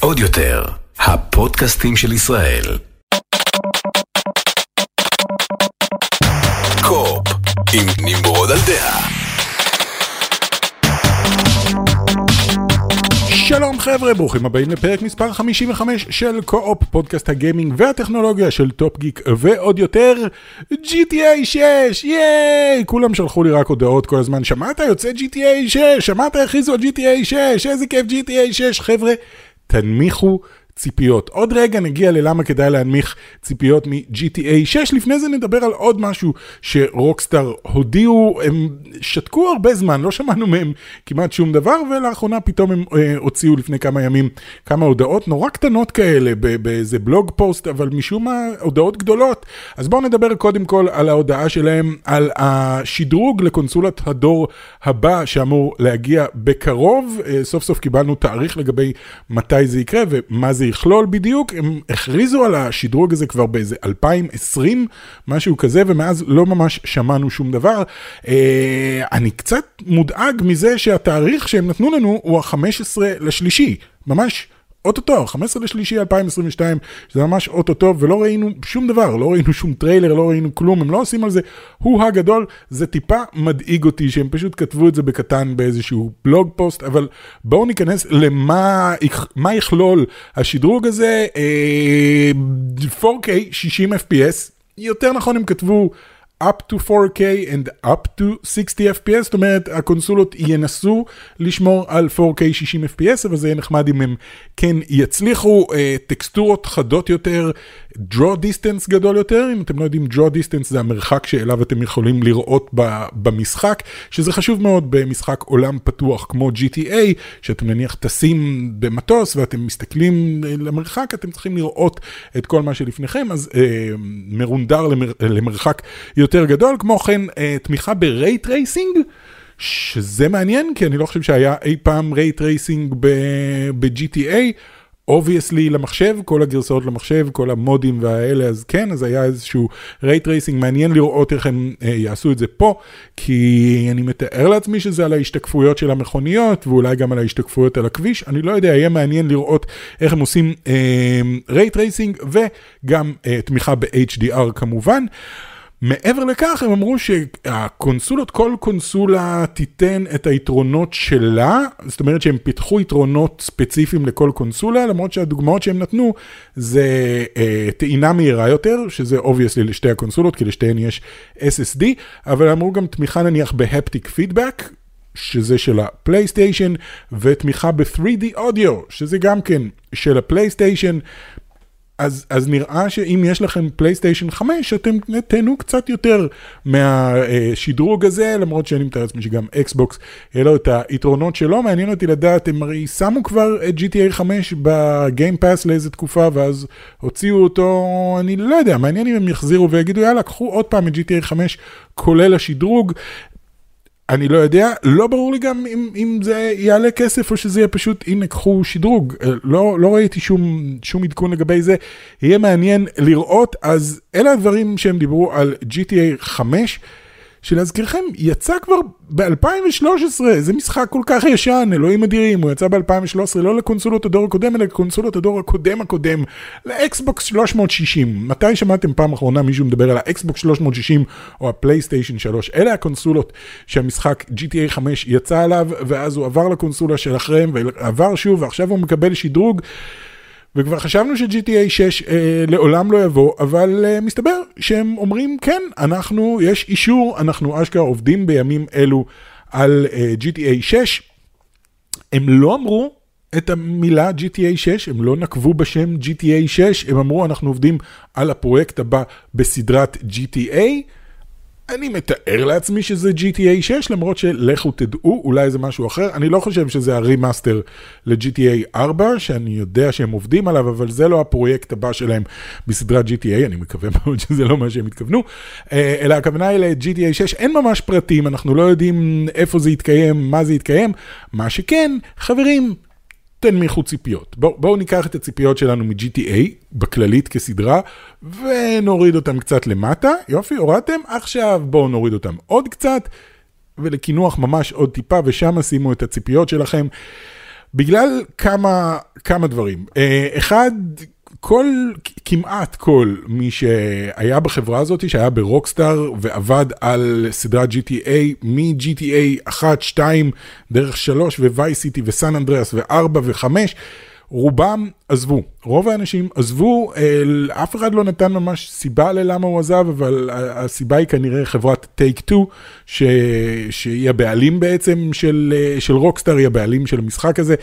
עוד יותר, הפודקאסטים של ישראל. קו-אופ, עם נמרוד על דעה. שלום חבר'ה, ברוכים הבאים לפרק מספר 55 של קו-אופ, פודקאסט הגיימינג והטכנולוגיה של טופ גיק ועוד יותר, GTA 6, ייי! כולם שלחו לי רק הודעות כל הזמן, שמעת? יוצא GTA 6, שמעת? הכריזו על GTA 6, איזה כיף GTA 6, חבר'ה, תנמיכו ציפיות. עוד רגע נגיע ללמה כדאי להנמיך ציפיות מ-GTA 6, לפני זה נדבר על עוד משהו שרוקסטאר הודיעו, הם שתקו הרבה זמן, לא שמענו מהם כמעט שום דבר, ולאחרונה פתאום הם אה, הוציאו לפני כמה ימים כמה הודעות נורא קטנות כאלה באיזה בלוג פוסט, אבל משום מה הודעות גדולות. אז בואו נדבר קודם כל על ההודעה שלהם, על השדרוג לקונסולת הדור הבא שאמור להגיע בקרוב. אה, סוף סוף קיבלנו תאריך לגבי מתי זה יקרה ומה זה יכלול בדיוק, הם הכריזו על השדרוג הזה כבר באיזה 2020, משהו כזה, ומאז לא ממש שמענו שום דבר. אה, אני קצת מודאג מזה שהתאריך שהם נתנו לנו הוא ה-15 לשלישי, ממש. אוטוטו, 15 לשלישי 2022, שזה ממש אוטוטו, ולא ראינו שום דבר, לא ראינו שום טריילר, לא ראינו כלום, הם לא עושים על זה. הוא הגדול, זה טיפה מדאיג אותי שהם פשוט כתבו את זה בקטן באיזשהו בלוג פוסט, אבל בואו ניכנס למה מה יכלול השדרוג הזה, 4K 60 FPS, יותר נכון הם כתבו up to 4K and up to 60 FPS, זאת אומרת הקונסולות ינסו לשמור על 4K 60 FPS, אבל זה יהיה נחמד אם הם כן יצליחו, uh, טקסטורות חדות יותר, draw distance גדול יותר, אם אתם לא יודעים, draw distance זה המרחק שאליו אתם יכולים לראות במשחק, שזה חשוב מאוד במשחק עולם פתוח כמו GTA, שאתם נניח טסים במטוס ואתם מסתכלים אה, למרחק, אתם צריכים לראות את כל מה שלפניכם, אז אה, מרונדר למר, למרחק יותר גדול, כמו כן אה, תמיכה ב ray tracing. שזה מעניין, כי אני לא חושב שהיה אי פעם ray tracing ב-GTA. obviously למחשב, כל הגרסאות למחשב, כל המודים והאלה, אז כן, אז היה איזשהו ray tracing, מעניין לראות איך הם אה, יעשו את זה פה, כי אני מתאר לעצמי שזה על ההשתקפויות של המכוניות, ואולי גם על ההשתקפויות על הכביש, אני לא יודע, יהיה מעניין לראות איך הם עושים ray אה, tracing, וגם אה, תמיכה ב-HDR כמובן. מעבר לכך הם אמרו שהקונסולות, כל קונסולה תיתן את היתרונות שלה, זאת אומרת שהם פיתחו יתרונות ספציפיים לכל קונסולה, למרות שהדוגמאות שהם נתנו זה אה, טעינה מהירה יותר, שזה obviously לשתי הקונסולות, כי לשתיהן יש SSD, אבל אמרו גם תמיכה נניח ב haptic feedback, שזה של הפלייסטיישן, ותמיכה ב-3D אודיו, שזה גם כן של הפלייסטיישן. אז, אז נראה שאם יש לכם פלייסטיישן 5, אתם תהנו קצת יותר מהשדרוג הזה, למרות שאני מתאר לעצמי שגם אקסבוקס יהיה לו את היתרונות שלו. מעניין אותי לדעת, הם הרי שמו כבר את GTA 5 בגיימפאס לאיזה תקופה, ואז הוציאו אותו, אני לא יודע, מעניין אם הם יחזירו ויגידו, יאללה, קחו עוד פעם את GTA 5, כולל השדרוג. אני לא יודע, לא ברור לי גם אם, אם זה יעלה כסף או שזה יהיה פשוט, הנה קחו שדרוג, אה, לא, לא ראיתי שום, שום עדכון לגבי זה, יהיה מעניין לראות, אז אלה הדברים שהם דיברו על GTA 5. שלהזכירכם, יצא כבר ב-2013, זה משחק כל כך ישן, אלוהים אדירים, הוא יצא ב-2013 לא לקונסולות הדור הקודם, אלא לקונסולות הדור הקודם הקודם, לאקסבוקס 360. מתי שמעתם פעם אחרונה מישהו מדבר על האקסבוקס 360 או הפלייסטיישן 3? אלה הקונסולות שהמשחק GTA 5 יצא עליו, ואז הוא עבר לקונסולה של אחריהם, ועבר שוב, ועכשיו הוא מקבל שדרוג. וכבר חשבנו ש-GTA 6 אה, לעולם לא יבוא, אבל אה, מסתבר שהם אומרים כן, אנחנו, יש אישור, אנחנו אשכרה עובדים בימים אלו על אה, GTA 6. הם לא אמרו את המילה GTA 6, הם לא נקבו בשם GTA 6, הם אמרו אנחנו עובדים על הפרויקט הבא בסדרת GTA. אני מתאר לעצמי שזה GTA 6, למרות שלכו תדעו, אולי זה משהו אחר. אני לא חושב שזה ה remaster ל-GTA 4, שאני יודע שהם עובדים עליו, אבל זה לא הפרויקט הבא שלהם בסדרת GTA, אני מקווה מאוד שזה לא מה שהם התכוונו. אה, אלא הכוונה היא ל-GTA 6, אין ממש פרטים, אנחנו לא יודעים איפה זה יתקיים, מה זה יתקיים. מה שכן, חברים, תנמיכו ציפיות. בואו בוא ניקח את הציפיות שלנו מ-GTA, בכללית כסדרה, ונוריד אותם קצת למטה. יופי, הורדתם? עכשיו בואו נוריד אותם עוד קצת. ולקינוח ממש עוד טיפה, ושם שימו את הציפיות שלכם. בגלל כמה, כמה דברים. אה, אחד, כל, כמעט כל מי שהיה בחברה הזאת, שהיה ברוקסטאר ועבד על סדרת GTA, מ-GTA 1, 2, דרך 3 ו-Vice City וסן אנדריאס ו-4 ו-5, רובם עזבו, רוב האנשים עזבו, אף אחד לא נתן ממש סיבה ללמה הוא עזב, אבל הסיבה היא כנראה חברת טייק 2, שהיא הבעלים בעצם של, של רוקסטאר, היא הבעלים של המשחק הזה.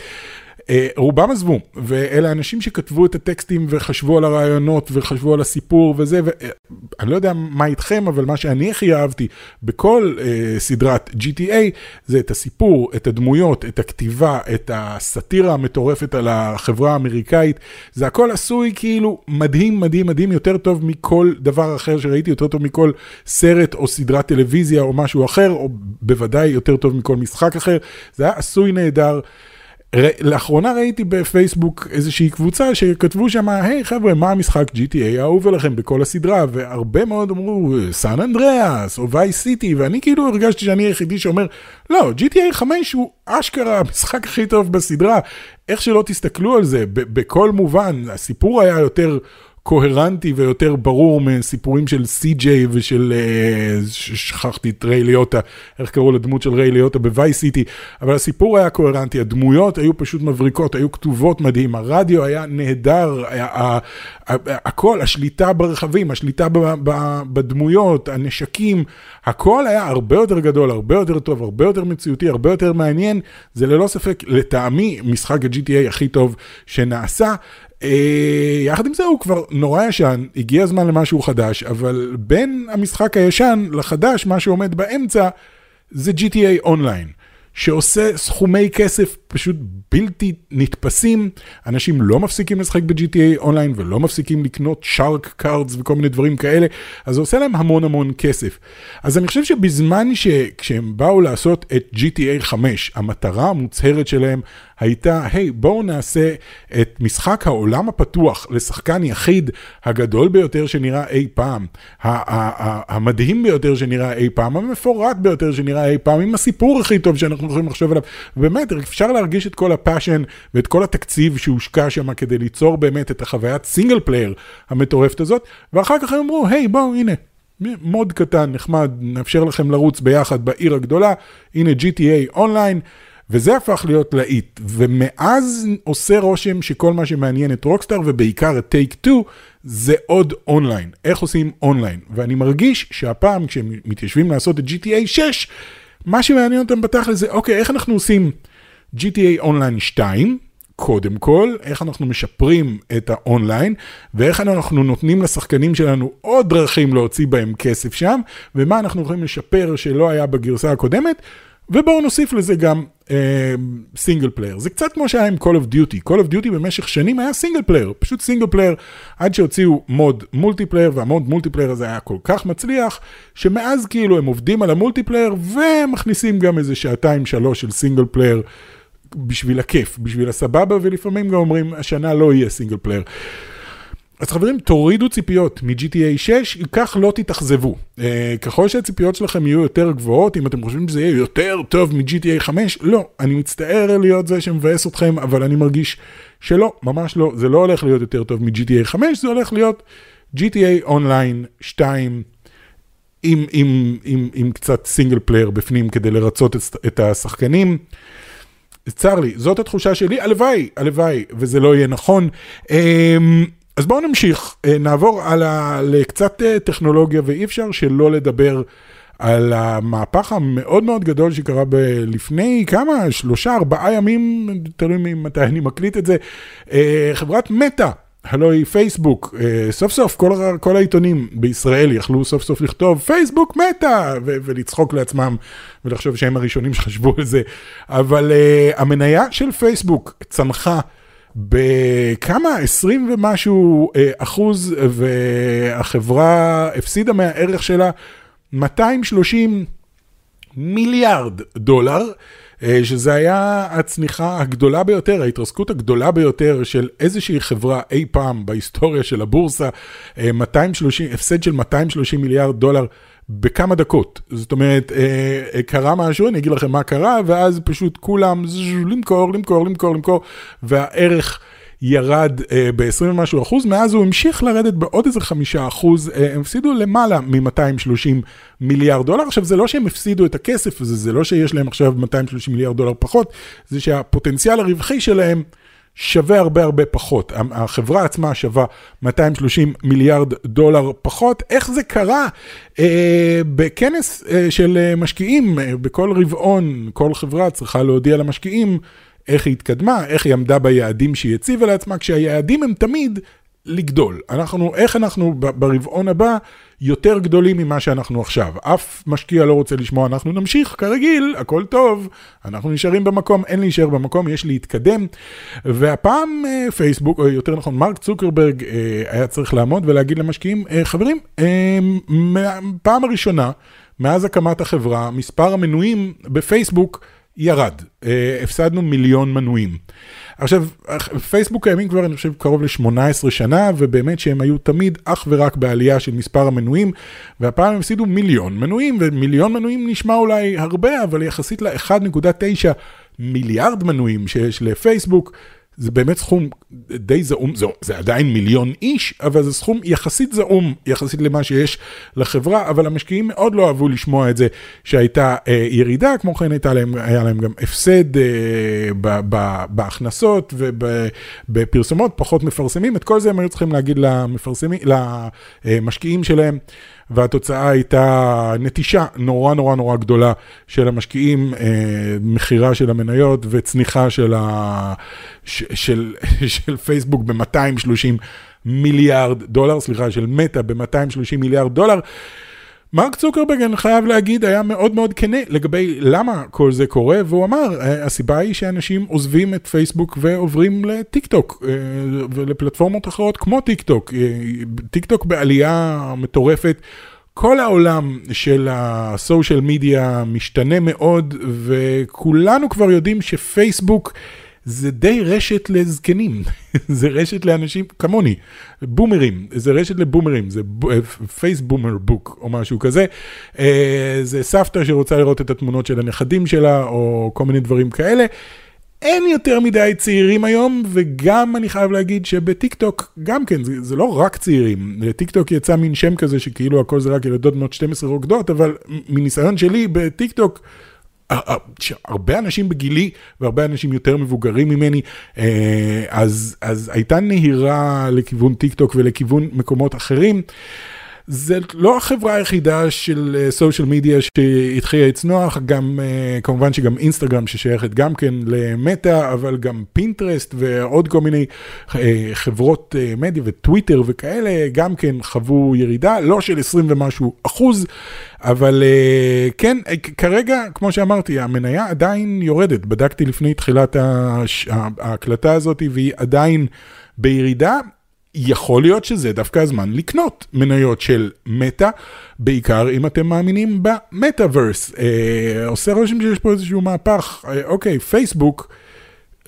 אה, רובם עזבו, ואלה אנשים שכתבו את הטקסטים וחשבו על הרעיונות וחשבו על הסיפור וזה, ואני לא יודע מה איתכם, אבל מה שאני הכי אהבתי בכל uh, סדרת GTA זה את הסיפור, את הדמויות, את הכתיבה, את הסאטירה המטורפת על החברה האמריקאית, זה הכל עשוי כאילו מדהים, מדהים, מדהים, יותר טוב מכל דבר אחר שראיתי, יותר טוב מכל סרט או סדרת טלוויזיה או משהו אחר, או בוודאי יותר טוב מכל משחק אחר, זה היה עשוי נהדר. לאחרונה ראיתי בפייסבוק איזושהי קבוצה שכתבו שם, היי חבר'ה, מה המשחק GTA האהוב עליכם בכל הסדרה? והרבה מאוד אמרו, סן אנדריאס או וייס סיטי, ואני כאילו הרגשתי שאני היחידי שאומר, לא, GTA 5 הוא אשכרה המשחק הכי טוב בסדרה. איך שלא תסתכלו על זה, בכל מובן, הסיפור היה יותר... קוהרנטי ויותר ברור מסיפורים של סי.ג'יי ושל, אה, שכחתי את ריי ליוטה, איך קראו לדמות של ריי ליוטה בווי סיטי, אבל הסיפור היה קוהרנטי, הדמויות היו פשוט מבריקות, היו כתובות מדהים, הרדיו היה נהדר, הכל, השליטה ברכבים, השליטה בדמויות, הנשקים, הכל היה הרבה יותר גדול, הרבה יותר טוב, הרבה יותר מציאותי, הרבה יותר מעניין, זה ללא ספק, לטעמי, משחק ה-GTA הכי טוב שנעשה. אה, יחד עם זה הוא כבר נורא ישן, הגיע הזמן למשהו חדש, אבל בין המשחק הישן לחדש, מה שעומד באמצע זה GTA Online. שעושה סכומי כסף פשוט בלתי נתפסים. אנשים לא מפסיקים לשחק ב-GTA אונליין ולא מפסיקים לקנות Shark Cards וכל מיני דברים כאלה, אז זה עושה להם המון המון כסף. אז אני חושב שבזמן שכשהם באו לעשות את GTA 5, המטרה המוצהרת שלהם הייתה, היי, בואו נעשה את משחק העולם הפתוח לשחקן יחיד הגדול ביותר שנראה אי פעם, המדהים ביותר שנראה אי פעם, המפורט ביותר שנראה אי פעם, עם הסיפור הכי טוב שאנחנו יכולים לחשוב עליו. באמת, אפשר להרגיש את כל ה passion ואת כל התקציב שהושקע שם כדי ליצור באמת את החוויית single player המטורפת הזאת, ואחר כך הם אמרו, היי, בואו, הנה. mode קטן, נחמד, נאפשר לכם לרוץ ביחד בעיר הגדולה, הנה GTA Online, וזה הפך להיות להיט, ומאז עושה רושם שכל מה שמעניין את רוקסטאר, ובעיקר את טייק 2, זה עוד אונליין, איך עושים אונליין, ואני מרגיש שהפעם כשהם מתיישבים לעשות את GTA 6, מה שמעניין אותם בתכל'ס זה, אוקיי, איך אנחנו עושים GTA Online 2, קודם כל, איך אנחנו משפרים את האונליין, ואיך אנחנו נותנים לשחקנים שלנו עוד דרכים להוציא בהם כסף שם, ומה אנחנו יכולים לשפר שלא היה בגרסה הקודמת, ובואו נוסיף לזה גם single uh, player. זה קצת כמו שהיה עם Call of Duty. Call of Duty במשך שנים היה single player, פשוט single player, עד שהוציאו mode multiplayer, וה mode multiplayer הזה היה כל כך מצליח, שמאז כאילו הם עובדים על ה multiplayer, ומכניסים גם איזה שעתיים שלוש של single player. בשביל הכיף, בשביל הסבבה, ולפעמים גם אומרים, השנה לא יהיה single player. אז חברים, תורידו ציפיות מ-GTA 6, כך לא תתאכזבו. Uh, ככל שהציפיות שלכם יהיו יותר גבוהות, אם אתם חושבים שזה יהיה יותר טוב מ-GTA 5, לא, אני מצטער להיות זה שמבאס אתכם, אבל אני מרגיש שלא, ממש לא, זה לא הולך להיות יותר טוב מ-GTA 5, זה הולך להיות GTA Online 2, עם, עם, עם, עם קצת single player בפנים כדי לרצות את, את השחקנים. צר לי, זאת התחושה שלי, הלוואי, הלוואי, וזה לא יהיה נכון. Um, אז בואו נמשיך, אה, נעבור הלאה לקצת אה, טכנולוגיה, ואי אפשר שלא לדבר על המהפך המאוד מאוד גדול שקרה ב- לפני כמה, שלושה, ארבעה ימים, תלוי ממתי אני מקליט את זה, אה, חברת מטא. הלוא היא פייסבוק, סוף סוף כל, כל העיתונים בישראל יכלו סוף סוף לכתוב פייסבוק מתה ו- ולצחוק לעצמם ולחשוב שהם הראשונים שחשבו על זה, אבל uh, המניה של פייסבוק צנחה בכמה, 20 ומשהו אה, אחוז, והחברה הפסידה מהערך שלה 230 מיליארד דולר, אה, שזה היה הצניחה הגדולה ביותר, ההתרסקות הגדולה ביותר של איזושהי חברה אי פעם בהיסטוריה של הבורסה, 230, אה, הפסד של 230 מיליארד דולר בכמה דקות. זאת אומרת, אה, קרה משהו, אני אגיד לכם מה קרה, ואז פשוט כולם למכור, למכור, למכור, למכור, והערך... ירד אה, ב-20 ומשהו אחוז, מאז הוא המשיך לרדת בעוד איזה חמישה אחוז, אה, הם הפסידו למעלה מ-230 מיליארד דולר. עכשיו, זה לא שהם הפסידו את הכסף הזה, זה לא שיש להם עכשיו 230 מיליארד דולר פחות, זה שהפוטנציאל הרווחי שלהם שווה הרבה הרבה פחות. החברה עצמה שווה 230 מיליארד דולר פחות. איך זה קרה? אה, בכנס אה, של אה, משקיעים, אה, בכל רבעון, כל חברה צריכה להודיע למשקיעים. איך היא התקדמה, איך היא עמדה ביעדים שהיא הציבה לעצמה, כשהיעדים הם תמיד לגדול. אנחנו, איך אנחנו ברבעון הבא יותר גדולים ממה שאנחנו עכשיו. אף משקיע לא רוצה לשמוע, אנחנו נמשיך כרגיל, הכל טוב, אנחנו נשארים במקום, אין להישאר במקום, יש להתקדם. והפעם אה, פייסבוק, או יותר נכון, מרק צוקרברג אה, היה צריך לעמוד ולהגיד למשקיעים, אה, חברים, פעם הראשונה, מאז הקמת החברה, מספר המנויים בפייסבוק, ירד, אה, הפסדנו מיליון מנויים. עכשיו, פייסבוק קיימים כבר, אני חושב, קרוב ל-18 שנה, ובאמת שהם היו תמיד אך ורק בעלייה של מספר המנויים, והפעם הם הפסידו מיליון מנויים, ומיליון מנויים נשמע אולי הרבה, אבל יחסית ל-1.9 מיליארד מנויים שיש לפייסבוק, זה באמת סכום די זעום, זה, זה עדיין מיליון איש, אבל זה סכום יחסית זעום, יחסית למה שיש לחברה, אבל המשקיעים מאוד לא אהבו לשמוע את זה שהייתה אה, ירידה, כמו כן הייתה להם, היה להם גם הפסד אה, ב, ב, בהכנסות ובפרסומות, פחות מפרסמים, את כל זה הם היו צריכים להגיד למשקיעים שלהם. והתוצאה הייתה נטישה נורא נורא נורא גדולה של המשקיעים, אה, מכירה של המניות וצניחה של, ה... ש... של... של פייסבוק ב-230 מיליארד דולר, סליחה, של מטא ב-230 מיליארד דולר. מרק צוקרברג, אני חייב להגיד, היה מאוד מאוד כנה לגבי למה כל זה קורה, והוא אמר, אה, הסיבה היא שאנשים עוזבים את פייסבוק ועוברים לטיק טוק אה, ולפלטפורמות אחרות כמו טיק טוק. אה, טיק טוק בעלייה מטורפת. כל העולם של ה social media משתנה מאוד, וכולנו כבר יודעים שפייסבוק... זה די רשת לזקנים, זה רשת לאנשים כמוני, בומרים, זה רשת לבומרים, זה Face Boomer Book או משהו כזה. אה, זה סבתא שרוצה לראות את התמונות של הנכדים שלה או כל מיני דברים כאלה. אין יותר מדי צעירים היום, וגם אני חייב להגיד שבטיק טוק, גם כן, זה, זה לא רק צעירים, לטיק טוק יצא מין שם כזה שכאילו הכל זה רק ילדות בנות 12 רוקדות, אבל מניסיון שלי בטיק טוק, הרבה אנשים בגילי והרבה אנשים יותר מבוגרים ממני, אה, אז, אז הייתה נהירה לכיוון טיק טוק ולכיוון מקומות אחרים. זה לא החברה היחידה של social media שהתחילה לצנוח, גם uh, כמובן שגם אינסטגרם ששייכת גם כן למטא, אבל גם פינטרסט ועוד כל מיני uh, חברות uh, מדיה וטוויטר וכאלה, גם כן חוו ירידה, לא של 20 ומשהו אחוז, אבל כן, כרגע, כמו שאמרתי, המניה עדיין יורדת. בדקתי לפני תחילת ההקלטה הזאת והיא עדיין בירידה. יכול להיות שזה דווקא הזמן לקנות מניות של מטא, בעיקר אם אתם מאמינים במטאוורס. אה, עושה רושם שיש פה איזשהו מהפך. אה, אוקיי, פייסבוק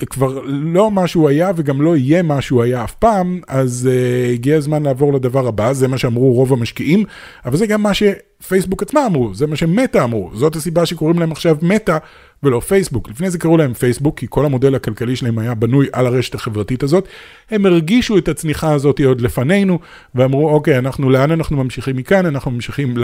כבר לא מה שהוא היה וגם לא יהיה מה שהוא היה אף פעם, אז אה, הגיע הזמן לעבור לדבר הבא, זה מה שאמרו רוב המשקיעים, אבל זה גם מה שפייסבוק עצמם אמרו, זה מה שמטא אמרו. זאת הסיבה שקוראים להם עכשיו מטא. ולא פייסבוק. לפני זה קראו להם פייסבוק, כי כל המודל הכלכלי שלהם היה בנוי על הרשת החברתית הזאת. הם הרגישו את הצניחה הזאת עוד לפנינו, ואמרו, אוקיי, אנחנו, לאן אנחנו ממשיכים מכאן? אנחנו ממשיכים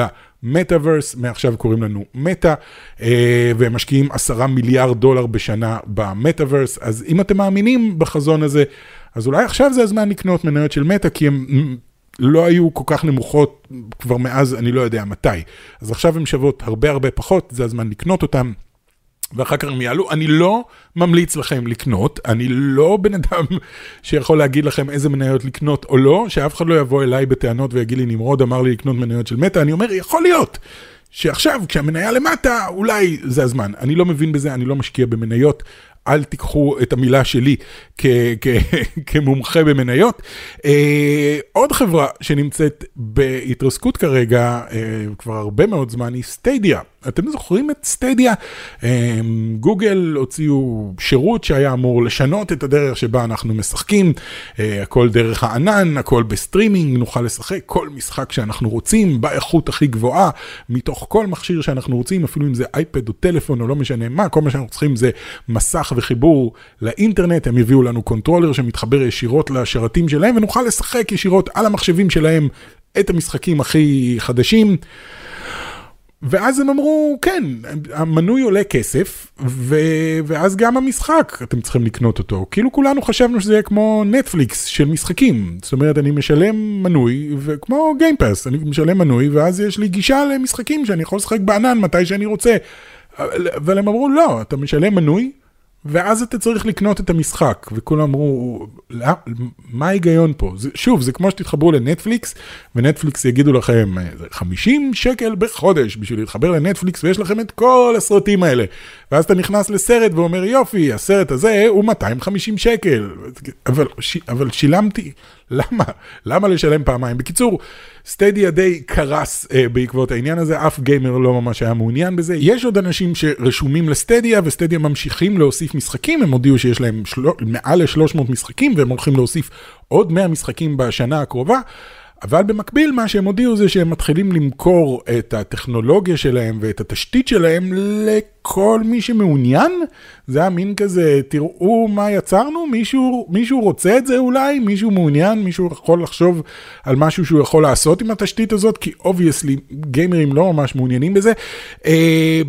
למטאוורס, מעכשיו קוראים לנו מטא, אה, והם משקיעים עשרה מיליארד דולר בשנה במטאוורס, אז אם אתם מאמינים בחזון הזה, אז אולי עכשיו זה הזמן לקנות מניות של מטא, כי הם... לא היו כל כך נמוכות כבר מאז אני לא יודע מתי. אז עכשיו הן שוות הרבה הרבה פחות, זה הזמן לקנות אותן. ואחר כך הם יעלו. אני לא ממליץ לכם לקנות, אני לא בן אדם שיכול להגיד לכם איזה מניות לקנות או לא, שאף אחד לא יבוא אליי בטענות ויגיד לי, נמרוד אמר לי לקנות מניות של מטא, אני אומר, יכול להיות. שעכשיו, כשהמניה למטה, אולי זה הזמן. אני לא מבין בזה, אני לא משקיע במניות. אל תיקחו את המילה שלי כמומחה במניות. אה, עוד חברה שנמצאת בהתרסקות כרגע, אה, כבר הרבה מאוד זמן, היא סטדיה. אתם זוכרים את סטדיה? גוגל הוציאו שירות שהיה אמור לשנות את הדרך שבה אנחנו משחקים, הכל דרך הענן, הכל בסטרימינג, נוכל לשחק כל משחק שאנחנו רוצים, באיכות הכי גבוהה, מתוך כל מכשיר שאנחנו רוצים, אפילו אם זה אייפד או טלפון או לא משנה מה, כל מה שאנחנו צריכים זה מסך וחיבור לאינטרנט, הם יביאו לנו controller שמתחבר ישירות לשרתים שלהם ונוכל לשחק ישירות על המחשבים שלהם את המשחקים הכי חדשים. ואז הם אמרו, כן, המנוי עולה כסף, ו... ואז גם המשחק, אתם צריכים לקנות אותו. כאילו כולנו חשבנו שזה יהיה כמו נטפליקס של משחקים. זאת אומרת, אני משלם מנוי, וכמו Game Pass, אני משלם מנוי, ואז יש לי גישה למשחקים שאני יכול לשחק בענן מתי שאני רוצה. אבל הם אמרו, לא, אתה משלם מנוי, ואז אתה צריך לקנות את המשחק, וכולם אמרו, לא, מה ההיגיון פה? זה, שוב, זה כמו שתתחברו לנטפליקס, ונטפליקס יגידו לכם, 50 שקל בחודש בשביל להתחבר לנטפליקס, ויש לכם את כל הסרטים האלה. ואז אתה נכנס לסרט ואומר, יופי, הסרט הזה הוא 250 שקל. אבל, אבל שילמתי, למה? למה לשלם פעמיים? בקיצור, סטדיה די קרס אה, בעקבות העניין הזה, אף גיימר לא ממש היה מעוניין בזה. יש עוד אנשים שרשומים לסטדיה, וסטדיה ממשיכים להוסיף משחקים, הם הודיעו שיש להם של... מעל ל-300 משחקים, והם הולכים להוסיף עוד 100 משחקים בשנה הקרובה. אבל במקביל מה שהם הודיעו זה שהם מתחילים למכור את הטכנולוגיה שלהם ואת התשתית שלהם לכל מי שמעוניין. זה היה מין כזה, תראו מה יצרנו, מישהו, מישהו רוצה את זה אולי, מישהו מעוניין, מישהו יכול לחשוב על משהו שהוא יכול לעשות עם התשתית הזאת, כי obviously גיימרים לא ממש מעוניינים בזה. אה,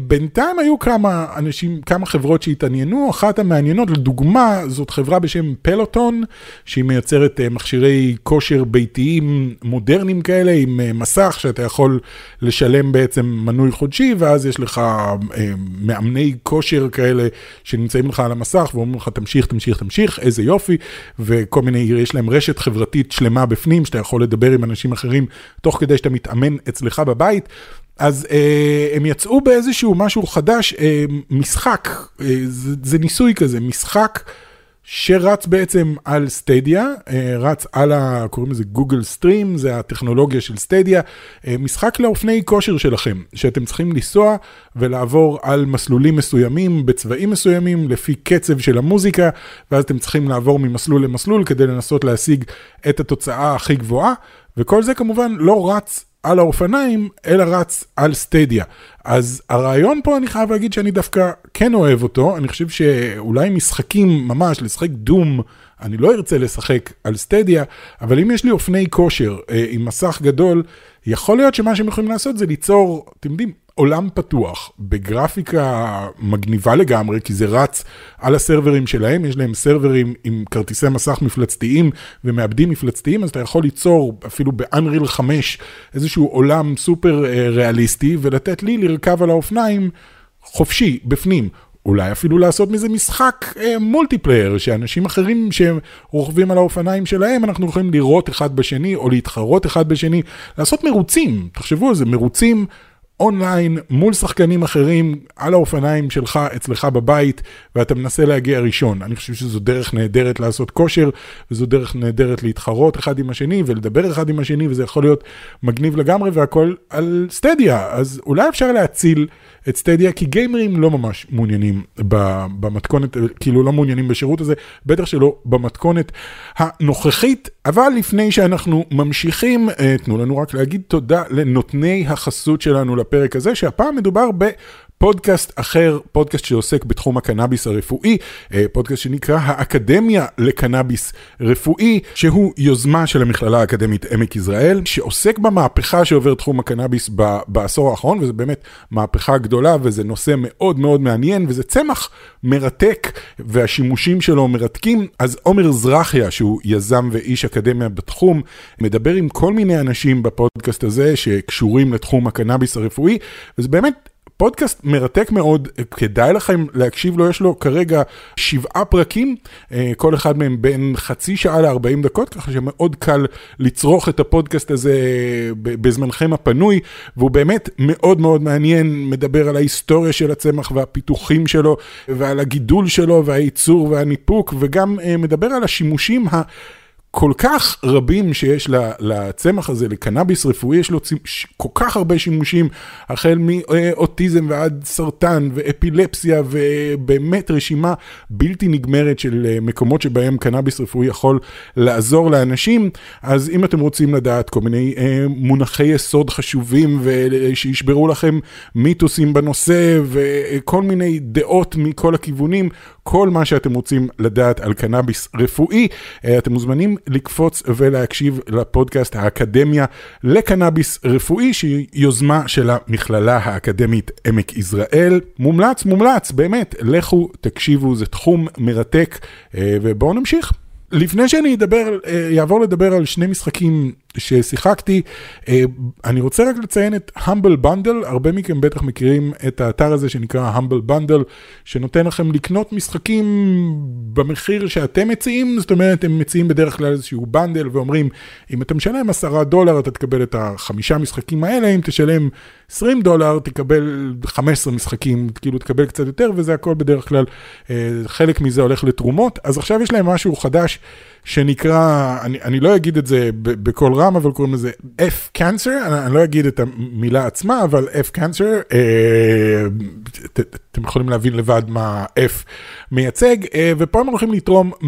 בינתיים היו כמה אנשים, כמה חברות שהתעניינו, אחת המעניינות, לדוגמה, זאת חברה בשם Peloton, שהיא מייצרת uh, מכשירי כושר ביתיים מודרניים כאלה, עם uh, מסך שאתה יכול לשלם בעצם מנוי חודשי, ואז יש לך uh, מאמני כושר כאלה. שנמצאים לך על המסך ואומרים לך תמשיך, תמשיך, תמשיך, איזה יופי, וכל מיני, יש להם רשת חברתית שלמה בפנים, שאתה יכול לדבר עם אנשים אחרים תוך כדי שאתה מתאמן אצלך בבית. אז אה, הם יצאו באיזשהו משהו חדש, אה, משחק, אה, זה, זה ניסוי כזה, משחק. שרץ בעצם על סטדיה, אה, רץ על ה... קוראים לזה גוגל סטרים, זה הטכנולוגיה של סטדיה, אה, משחק לאופני כושר שלכם, שאתם צריכים לנסוע ולעבור על מסלולים מסוימים, בצבעים מסוימים, לפי קצב של המוזיקה, ואז אתם צריכים לעבור ממסלול למסלול כדי לנסות להשיג את התוצאה הכי גבוהה, וכל זה כמובן לא רץ על האופניים, אלא רץ על סטדיה. אז הרעיון פה, אני חייב להגיד שאני דווקא כן אוהב אותו, אני חושב שאולי משחקים ממש, לשחק דום, אני לא ארצה לשחק על סטדיה, אבל אם יש לי אופני כושר אה, עם מסך גדול, יכול להיות שמה שהם יכולים לעשות זה ליצור, אתם יודעים, עולם פתוח, בגרפיקה מגניבה לגמרי, כי זה רץ על הסרברים שלהם, יש להם סרברים עם כרטיסי מסך מפלצתיים ומעבדים מפלצתיים, אז אתה יכול ליצור אפילו ב-Unreal 5 איזשהו עולם סופר אה, ריאליסטי, ולתת לי לרכב על האופניים חופשי, בפנים. אולי אפילו לעשות מזה משחק אה, multiplayer, שאנשים אחרים שרוכבים על האופניים שלהם, אנחנו יכולים לראות אחד בשני, או להתחרות אחד בשני, לעשות מרוצים, תחשבו על זה, מרוצים. אונליין מול שחקנים אחרים על האופניים שלך אצלך בבית ואתה מנסה להגיע ראשון. אני חושב שזו דרך נהדרת לעשות כושר וזו דרך נהדרת להתחרות אחד עם השני ולדבר אחד עם השני וזה יכול להיות מגניב לגמרי והכל על סטדיה אז אולי אפשר להציל את סטדיה כי גיימרים לא ממש מעוניינים במתכונת כאילו לא מעוניינים בשירות הזה בטח שלא במתכונת הנוכחית אבל לפני שאנחנו ממשיכים אה, תנו לנו רק להגיד תודה לנותני החסות שלנו. לפרק הזה, שהפעם מדובר ב... פודקאסט אחר, פודקאסט שעוסק בתחום הקנאביס הרפואי, אה, פודקאסט שנקרא האקדמיה לקנאביס רפואי, שהוא יוזמה של המכללה האקדמית עמק יזרעאל, שעוסק במהפכה שעובר תחום הקנאביס בעשור האחרון, וזה באמת מהפכה גדולה, וזה נושא מאוד מאוד מעניין, וזה צמח מרתק, והשימושים שלו מרתקים. אז עומר זרחיה, שהוא יזם ואיש אקדמיה בתחום, מדבר עם כל מיני אנשים בפודקאסט הזה שקשורים לתחום הקנאביס הרפואי, וזה באמת... פודקאסט מרתק מאוד, כדאי לכם להקשיב לו, יש לו כרגע שבעה פרקים, אה, כל אחד מהם בין חצי שעה ל-40 דקות, ככה שמאוד קל לצרוך את הפודקאסט הזה בזמנכם הפנוי, והוא באמת מאוד מאוד מעניין, מדבר על ההיסטוריה של הצמח והפיתוחים שלו, ועל הגידול שלו והייצור והניפוק, וגם אה, מדבר על השימושים ה... כל כך רבים שיש לצמח הזה, לקנאביס רפואי, יש לו כל כך הרבה שימושים, החל מאוטיזם ועד סרטן ואפילפסיה, ובאמת רשימה בלתי נגמרת של אה, מקומות שבהם קנאביס רפואי יכול לעזור לאנשים. אז אם אתם רוצים לדעת כל מיני אה, מונחי יסוד חשובים ושישברו לכם מיתוסים בנושא וכל מיני דעות מכל הכיוונים, כל מה שאתם רוצים לדעת על קנאביס רפואי, אה, אתם מוזמנים לקפוץ ולהקשיב לפודקאסט האקדמיה לקנאביס רפואי, שהיא יוזמה של המכללה האקדמית עמק יזרעאל. מומלץ, מומלץ, באמת, לכו תקשיבו, זה תחום מרתק, אה, ובואו נמשיך. לפני שאני אדבר, אעבור אה, לדבר על שני משחקים ששיחקתי, אה, אני רוצה רק לציין את Humble Bundle, הרבה מכם בטח מכירים את האתר הזה שנקרא Humble Bundle, שנותן לכם לקנות משחקים במחיר שאתם מציעים, זאת אומרת, הם מציעים בדרך כלל איזשהו בנדל ואומרים, אם אתה משלם 10 דולר אתה תקבל את החמישה משחקים האלה, אם תשלם 20 דולר תקבל 15 משחקים, כאילו תקבל קצת יותר, וזה הכל בדרך כלל, אה, חלק מזה הולך לתרומות, אז עכשיו יש להם משהו חדש. שנקרא, אני, אני לא אגיד את זה בקול רם, אבל קוראים לזה F cancer, אני, אני לא אגיד את המילה עצמה, אבל F cancer, אה, ת, אתם יכולים להבין לבד מה F מייצג, אה, ופה הם הולכים לתרום 100%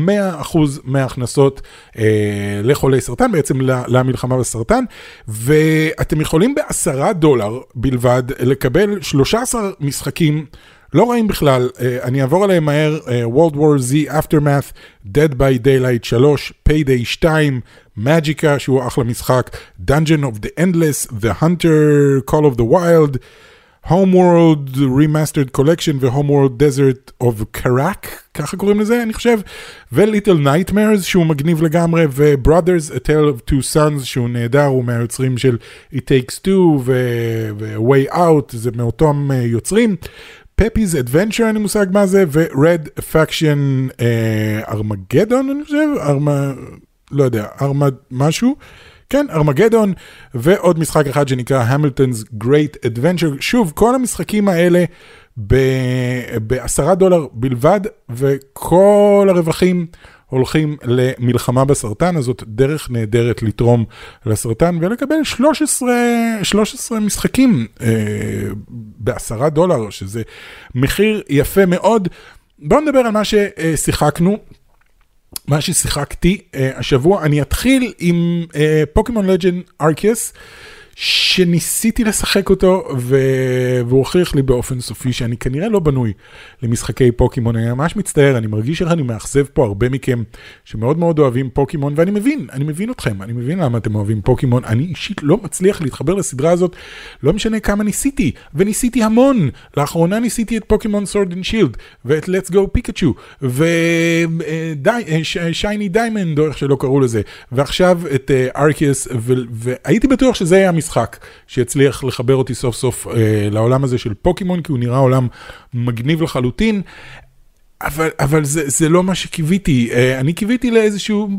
מההכנסות אה, לחולי סרטן, בעצם למלחמה בסרטן, ואתם יכולים בעשרה דולר בלבד לקבל 13 משחקים. לא רעים בכלל, uh, אני אעבור עליהם מהר, uh, World War Z, Aftermath, Dead by Daylight 3, Payday 2, Magica, שהוא אחלה משחק, Dungeon of the Endless, The Hunter, Call of the Wild, Homeworld Remastered Collection ו-Homeworld Desert of Karak, ככה קוראים לזה אני חושב, ו-Little Nightmares שהוא מגניב לגמרי, ו-Brothers, A Tale of Two Sons שהוא נהדר, הוא מהיוצרים של It Takes Two ו-Way Out, זה מאותם יוצרים, פפי's Adventure, אין לי מושג מה זה, ו-Red Faction ארמגדון, אני חושב, ארמה, לא יודע, ארמד משהו. כן, ארמגדון, ועוד משחק אחד שנקרא Hamilton's Great Adventure. שוב, כל המשחקים האלה בעשרה דולר בלבד, וכל הרווחים הולכים למלחמה בסרטן, אז זאת דרך נהדרת לתרום לסרטן ולקבל 13, 13 משחקים אה, בעשרה דולר, שזה מחיר יפה מאוד. בואו נדבר על מה ששיחקנו. מה ששיחקתי אה, השבוע, אני אתחיל עם פוקימון Legends Arceus. שניסיתי לשחק אותו והוא הוכיח לי באופן סופי שאני כנראה לא בנוי למשחקי פוקימון, אני ממש מצטער, אני מרגיש איך אני מאכזב פה הרבה מכם שמאוד מאוד אוהבים פוקימון ואני מבין, אני מבין אתכם, אני מבין למה אתם אוהבים פוקימון, אני אישית לא מצליח להתחבר לסדרה הזאת, לא משנה כמה ניסיתי, וניסיתי המון, לאחרונה ניסיתי את פוקימון Sword and Shield ואת Let's Go פיקאצ'ו ו Shiny Diamond או איך שלא קראו לזה, ועכשיו את Arceus והייתי בטוח שזה היה המשחק. משחק שיצליח לחבר אותי סוף סוף אה, לעולם הזה של פוקימון, כי הוא נראה עולם מגניב לחלוטין. אבל, אבל זה, זה לא מה שקיוויתי, אה, אני קיוויתי לאיזשהו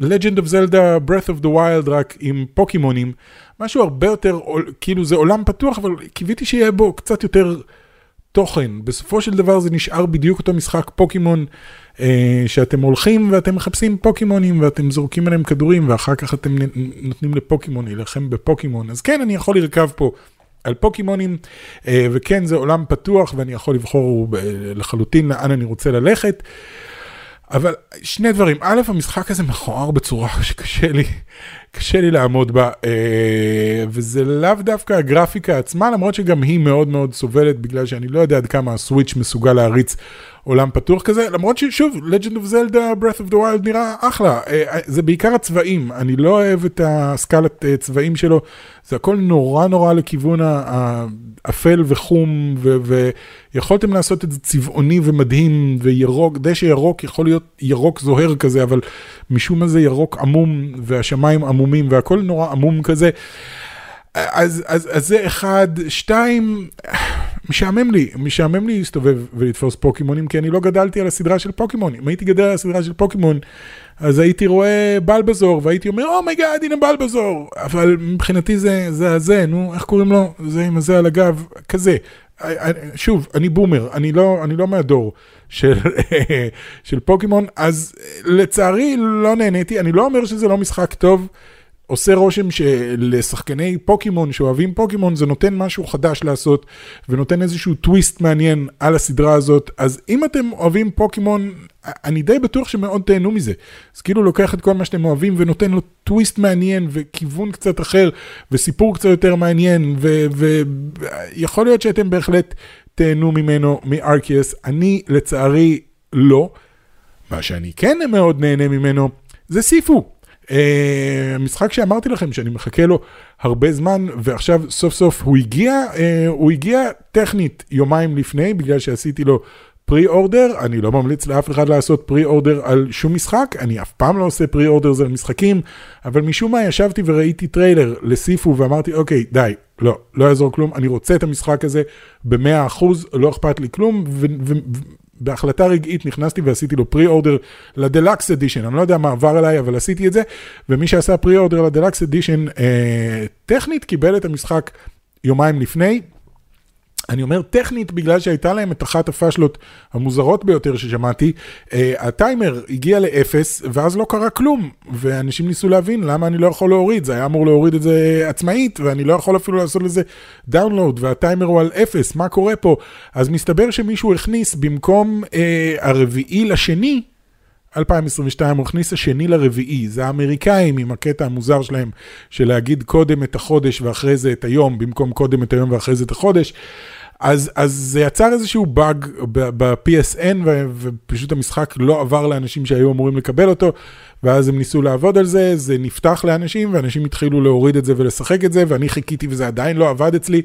Legend of Zelda Breath of the Wild רק עם פוקימונים, משהו הרבה יותר, כאילו זה עולם פתוח, אבל קיוויתי שיהיה בו קצת יותר תוכן. בסופו של דבר זה נשאר בדיוק אותו משחק פוקימון שאתם הולכים ואתם מחפשים פוקימונים ואתם זורקים עליהם כדורים ואחר כך אתם נותנים לפוקימון להילחם בפוקימון. אז כן, אני יכול לרכב פה על פוקימונים, אה, וכן, זה עולם פתוח ואני יכול לבחור לחלוטין לאן אני רוצה ללכת. אבל שני דברים, א', המשחק הזה מכוער בצורה שקשה לי, קשה לי לעמוד בה, אה, וזה לאו דווקא הגרפיקה עצמה, למרות שגם היא מאוד מאוד סובלת, בגלל שאני לא יודע עד כמה הסוויץ' מסוגל להריץ עולם פתוח כזה, למרות ששוב, Legend of Zelda, Breath of the Wild נראה אחלה, אה, זה בעיקר הצבעים, אני לא אוהב את הסקלת אה, צבעים שלו, זה הכל נורא נורא לכיוון האפל וחום, ויכולתם לעשות את זה צבעוני ומדהים, וירוק, דשא ירוק יכול להיות ירוק זוהר כזה, אבל משום מה זה ירוק עמום, והשמיים עמומים, והכל נורא עמום כזה. אז, אז, אז זה אחד, שתיים, משעמם לי, משעמם לי להסתובב ולתפוס פוקימונים, כי אני לא גדלתי על הסדרה של פוקימון. אם הייתי גדל על הסדרה של פוקימון, אז הייתי רואה בלבזור, והייתי אומר, oh my God, oh הנה בלבזור. אבל מבחינתי זה, זה הזה, נו, איך קוראים לו? זה עם הזה על הגב, כזה. שוב, אני בומר, אני לא, אני לא מהדור של, של פוקימון, אז לצערי לא נהניתי, אני לא אומר שזה לא משחק טוב. עושה רושם שלשחקני פוקימון שאוהבים פוקימון זה נותן משהו חדש לעשות ונותן איזשהו טוויסט מעניין על הסדרה הזאת. אז אם אתם אוהבים פוקימון אני די בטוח שמאוד תהנו מזה. אז כאילו לוקח את כל מה שאתם אוהבים ונותן לו טוויסט מעניין וכיוון קצת אחר וסיפור קצת יותר מעניין ויכול להיות שאתם בהחלט תהנו ממנו מארקיאס אני לצערי לא. מה שאני כן מאוד נהנה ממנו זה סיפו. Uh, משחק שאמרתי לכם שאני מחכה לו הרבה זמן ועכשיו סוף סוף הוא הגיע, אה, הוא הגיע טכנית יומיים לפני בגלל שעשיתי לו pre-order, אני לא ממליץ לאף אחד לעשות pre-order על שום משחק, אני אף פעם לא עושה pre-order על משחקים, אבל משום מה ישבתי וראיתי טריילר ל Sifu ואמרתי אוקיי די, לא, לא יעזור כלום, אני רוצה את המשחק הזה ב-100%, לא אכפת לי כלום, בהחלטה רגעית נכנסתי ועשיתי לו pre-order ל deluxe edition, אני לא יודע מה עבר עליי, אבל עשיתי את זה, ומי שעשה pre-order ל deluxe edition, אה, טכנית קיבל את המשחק יומיים לפני, אני אומר טכנית בגלל שהייתה להם את אחת הפאשלות המוזרות ביותר ששמעתי, אה, הטיימר הגיע לאפס ואז לא קרה כלום ואנשים ניסו להבין למה אני לא יכול להוריד, זה היה אמור להוריד את זה עצמאית ואני לא יכול אפילו לעשות לזה download והטיימר הוא על אפס, מה קורה פה? אז מסתבר שמישהו הכניס במקום אה, הרביעי לשני, 2022 הוא הכניס השני לרביעי, זה האמריקאים עם הקטע המוזר שלהם של להגיד קודם את החודש ואחרי זה את היום, במקום קודם את היום ואחרי זה את החודש. אז, אז זה יצר איזשהו באג ב-PSN ופשוט המשחק לא עבר לאנשים שהיו אמורים לקבל אותו. ואז הם ניסו לעבוד על זה, זה נפתח לאנשים, ואנשים התחילו להוריד את זה ולשחק את זה, ואני חיכיתי וזה עדיין לא עבד אצלי,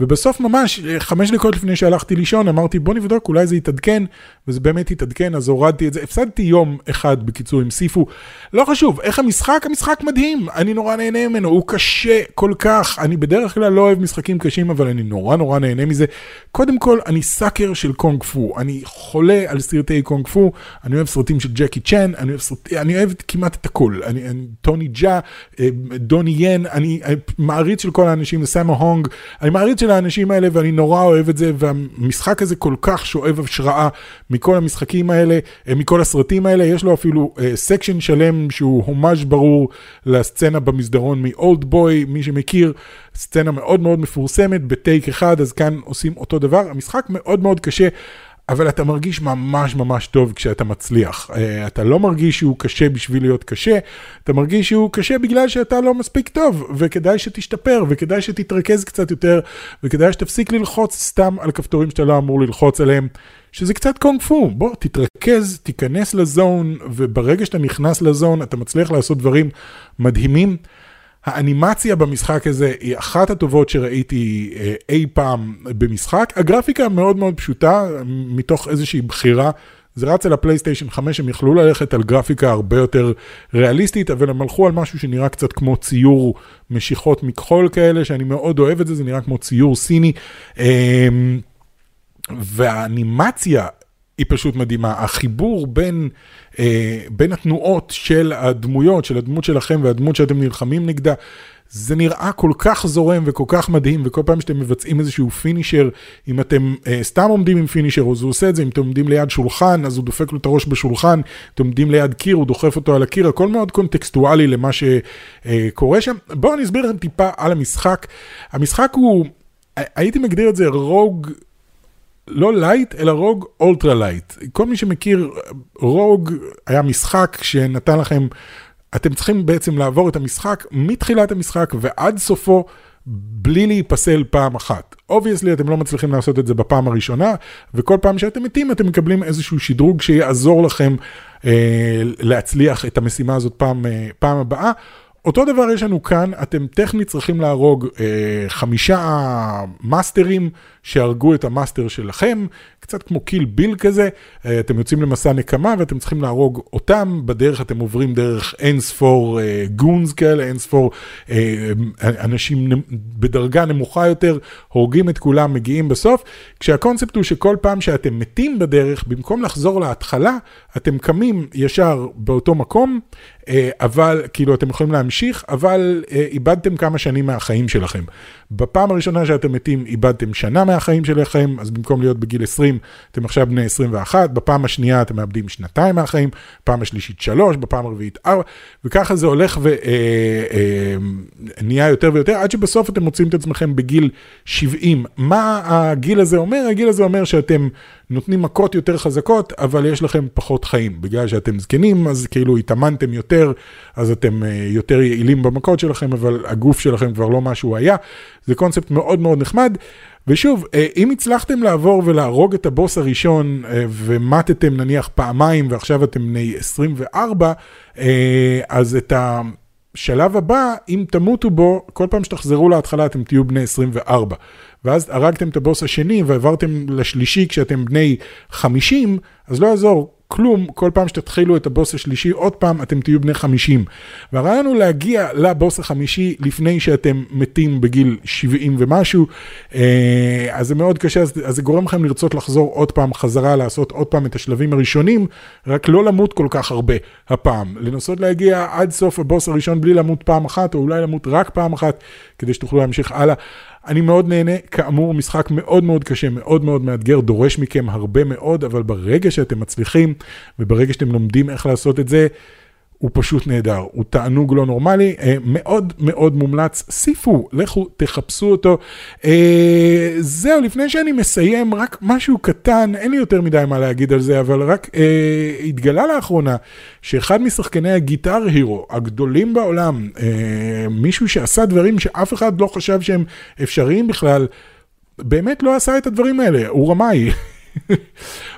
ובסוף ממש, חמש דקות לפני שהלכתי לישון, אמרתי בוא נבדוק, אולי זה יתעדכן, וזה באמת יתעדכן, אז הורדתי את זה, הפסדתי יום אחד בקיצור עם סיפו, לא חשוב, איך המשחק? המשחק מדהים, אני נורא נהנה ממנו, הוא קשה כל כך, אני בדרך כלל לא אוהב משחקים קשים, אבל אני נורא נורא נהנה מזה. קודם כל, אני סאקר של קונג פו, אני חולה על סרטי קונג פו, אני אוהב סרטים של ג'קי צ'ן, אני אוהב, סרט... אני אוהב כמעט את הכל. אני, אני, טוני ג'ה, אה, דוני ין, אני, אני מעריץ של כל האנשים, סאמו הונג, אני מעריץ של האנשים האלה ואני נורא אוהב את זה, והמשחק הזה כל כך שואב השראה מכל המשחקים האלה, אה, מכל הסרטים האלה, יש לו אפילו section אה, שלם שהוא הומאז' ברור לסצנה במסדרון מ Oldboy, מי שמכיר, סצנה מאוד מאוד מפורסמת בטייק אחד, אז כאן עושים אותו דבר. המשחק מאוד מאוד קשה. אבל אתה מרגיש ממש ממש טוב כשאתה מצליח. אה, אתה לא מרגיש שהוא קשה בשביל להיות קשה, אתה מרגיש שהוא קשה בגלל שאתה לא מספיק טוב, וכדאי שתשתפר, וכדאי שתתרכז קצת יותר, וכדאי שתפסיק ללחוץ סתם על כפתורים שאתה לא אמור ללחוץ עליהם. שזה קצת קונג פו, בוא תתרכז, תיכנס לזון, וברגע שאתה נכנס לזון אתה מצליח לעשות דברים מדהימים. האנימציה במשחק הזה היא אחת הטובות שראיתי אה, אי פעם במשחק. הגרפיקה מאוד מאוד פשוטה, מתוך איזושהי בחירה. זה רץ על הפלייסטיישן 5, הם יכלו ללכת על גרפיקה הרבה יותר ריאליסטית, אבל הם הלכו על משהו שנראה קצת כמו ציור משיכות מכחול כאלה, שאני מאוד אוהב את זה, זה נראה כמו ציור סיני. אמ, והאנימציה היא פשוט מדהימה. החיבור בין, אה, בין התנועות של הדמויות, של הדמות שלכם והדמות שאתם נלחמים נגדה, זה נראה כל כך זורם וכל כך מדהים, וכל פעם שאתם מבצעים איזשהו פינישר, אם אתם אה, סתם עומדים עם finisher, אז הוא עושה את זה, אם אתם עומדים ליד שולחן, אז הוא דופק לו את הראש בשולחן, אתם עומדים ליד קיר, הוא דוחף אותו על הקיר, הכל מאוד קונטקסטואלי למה שקורה שם. בואו אני אסביר לכם טיפה על המשחק. המשחק הוא, הייתי מגדיר את זה rogue לא lite, אלא rogue ultra lite. כל מי שמכיר, Rogue היה משחק שנתן לכם, אתם צריכים בעצם לעבור את המשחק מתחילת המשחק ועד סופו. בלי להיפסל פעם אחת. obviously אתם לא מצליחים לעשות את זה בפעם הראשונה, וכל פעם שאתם מתים אתם מקבלים איזשהו שדרוג שיעזור לכם אה, להצליח את המשימה הזאת פעם, אה, פעם הבאה. אותו דבר יש לנו כאן, אתם טכנית צריכים להרוג אה, חמישה מאסטרים שהרגו את המאסטר שלכם, קצת כמו קיל ביל כזה, אה, אתם יוצאים למסע נקמה ואתם צריכים להרוג אותם, בדרך אתם עוברים דרך אין ספור אה, goons כאלה, אין ספור אה, אנשים בדרגה נמוכה יותר, הורגים את כולם, מגיעים בסוף, כשהקונספט הוא שכל פעם שאתם מתים בדרך, במקום לחזור להתחלה, אתם קמים ישר באותו מקום, אה, אבל, כאילו, אתם יכולים להמשיך, אבל אה, איבדתם כמה שנים מהחיים שלכם. בפעם הראשונה שאתם מתים, איבדתם שנה מהחיים שלכם, אז במקום להיות בגיל 20, אתם עכשיו בני 21, בפעם השנייה אתם מאבדים שנתיים מהחיים, בפעם השלישית שלוש, בפעם הרביעית ארבע, וככה זה הולך ונהיה אה, יותר ויותר, עד שבסוף אתם מוצאים את עצמכם בגיל 70. מה הגיל הזה אומר? הגיל הזה אומר שאתם נותנים מכות יותר חזקות, אבל יש לכם פחות חיים. בגלל שאתם זקנים, אז כאילו התאמנתם יותר, אז אתם יותר יעילים במכות שלכם, אבל הגוף שלכם כבר לא מה שהוא היה. זה קונספט מאוד מאוד נחמד. ושוב, אם הצלחתם לעבור ולהרוג את הבוס הראשון ומטתם נניח פעמיים ועכשיו אתם בני 24, אז את השלב הבא, אם תמותו בו, כל פעם שתחזרו להתחלה אתם תהיו בני 24. ואז הרגתם את הבוס השני ועברתם לשלישי כשאתם בני 50, אז לא יעזור. כלום, כל פעם שתתחילו את הבוס השלישי, עוד פעם אתם תהיו בני 50. והרעיון הוא להגיע לבוס החמישי לפני שאתם מתים בגיל 70 ומשהו, אז זה מאוד קשה, אז זה גורם לכם לרצות לחזור עוד פעם חזרה, לעשות עוד פעם את השלבים הראשונים, רק לא למות כל כך הרבה הפעם. לנסות להגיע עד סוף הבוס הראשון בלי למות פעם אחת, או אולי למות רק פעם אחת, כדי שתוכלו להמשיך הלאה. אני מאוד נהנה, כאמור משחק מאוד מאוד קשה, מאוד מאוד מאתגר, דורש מכם הרבה מאוד, אבל ברגע שאתם מצליחים וברגע שאתם לומדים איך לעשות את זה, הוא פשוט נהדר, הוא תענוג לא נורמלי, אה, מאוד מאוד מומלץ, סיפו, לכו תחפשו אותו. אה, זהו, לפני שאני מסיים, רק משהו קטן, אין לי יותר מדי מה להגיד על זה, אבל רק אה, התגלה לאחרונה שאחד משחקני הגיטר הירו הגדולים בעולם, אה, מישהו שעשה דברים שאף אחד לא חשב שהם אפשריים בכלל, באמת לא עשה את הדברים האלה, הוא רמאי.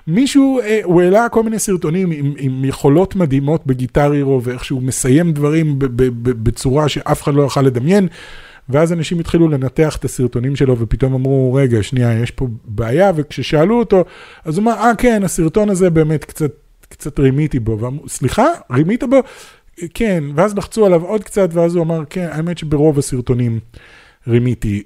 מישהו, אה, הוא העלה כל מיני סרטונים עם, עם יכולות מדהימות בגיטר הירו, ואיך שהוא מסיים דברים ב, ב, ב, בצורה שאף אחד לא יוכל לדמיין. ואז אנשים התחילו לנתח את הסרטונים שלו, ופתאום אמרו, רגע, שנייה, יש פה בעיה, וכששאלו אותו, אז הוא אמר, אה, כן, הסרטון הזה באמת קצת, קצת רימיתי בו. ואמרו, סליחה, רימית בו? כן, ואז לחצו עליו עוד קצת, ואז הוא אמר, כן, האמת שברוב הסרטונים רימיתי.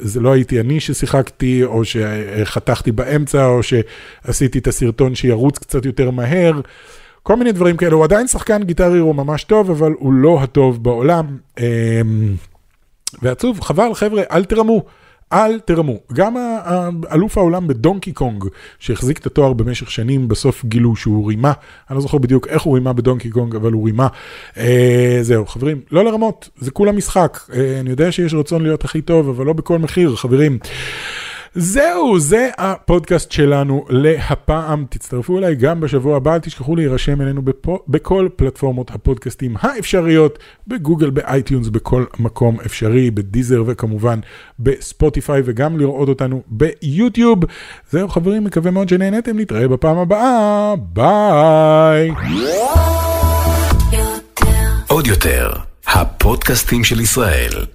זה לא הייתי אני ששיחקתי, או שחתכתי באמצע, או שעשיתי את הסרטון שירוץ קצת יותר מהר. כל מיני דברים כאלה, הוא עדיין שחקן גיטר הירו ממש טוב, אבל הוא לא הטוב בעולם. ועצוב, חבל, חבר'ה, אל תרמו. אל תרמו. גם אלוף העולם בדונקי קונג, שהחזיק את התואר במשך שנים, בסוף גילו שהוא רימה. אני לא זוכר בדיוק איך הוא רימה בדונקי קונג, אבל הוא רימה. אה, זהו, חברים, לא לרמות, זה כולה משחק. אה, אני יודע שיש רצון להיות הכי טוב, אבל לא בכל מחיר, חברים. זהו, זה הפודקאסט שלנו להפעם. תצטרפו אליי גם בשבוע הבא, אל תשכחו להירשם אלינו בפו, בכל פלטפורמות הפודקאסטים האפשריות, בגוגל, ב iTunes, בכל מקום אפשרי, ב Deezer וכמובן בספוטיפיי, וגם לראות אותנו ביוטיוב. זהו חברים, מקווה מאוד שנהנתם, נתראה בפעם הבאה, ביי. עוד יותר, הפודקאסטים של ישראל.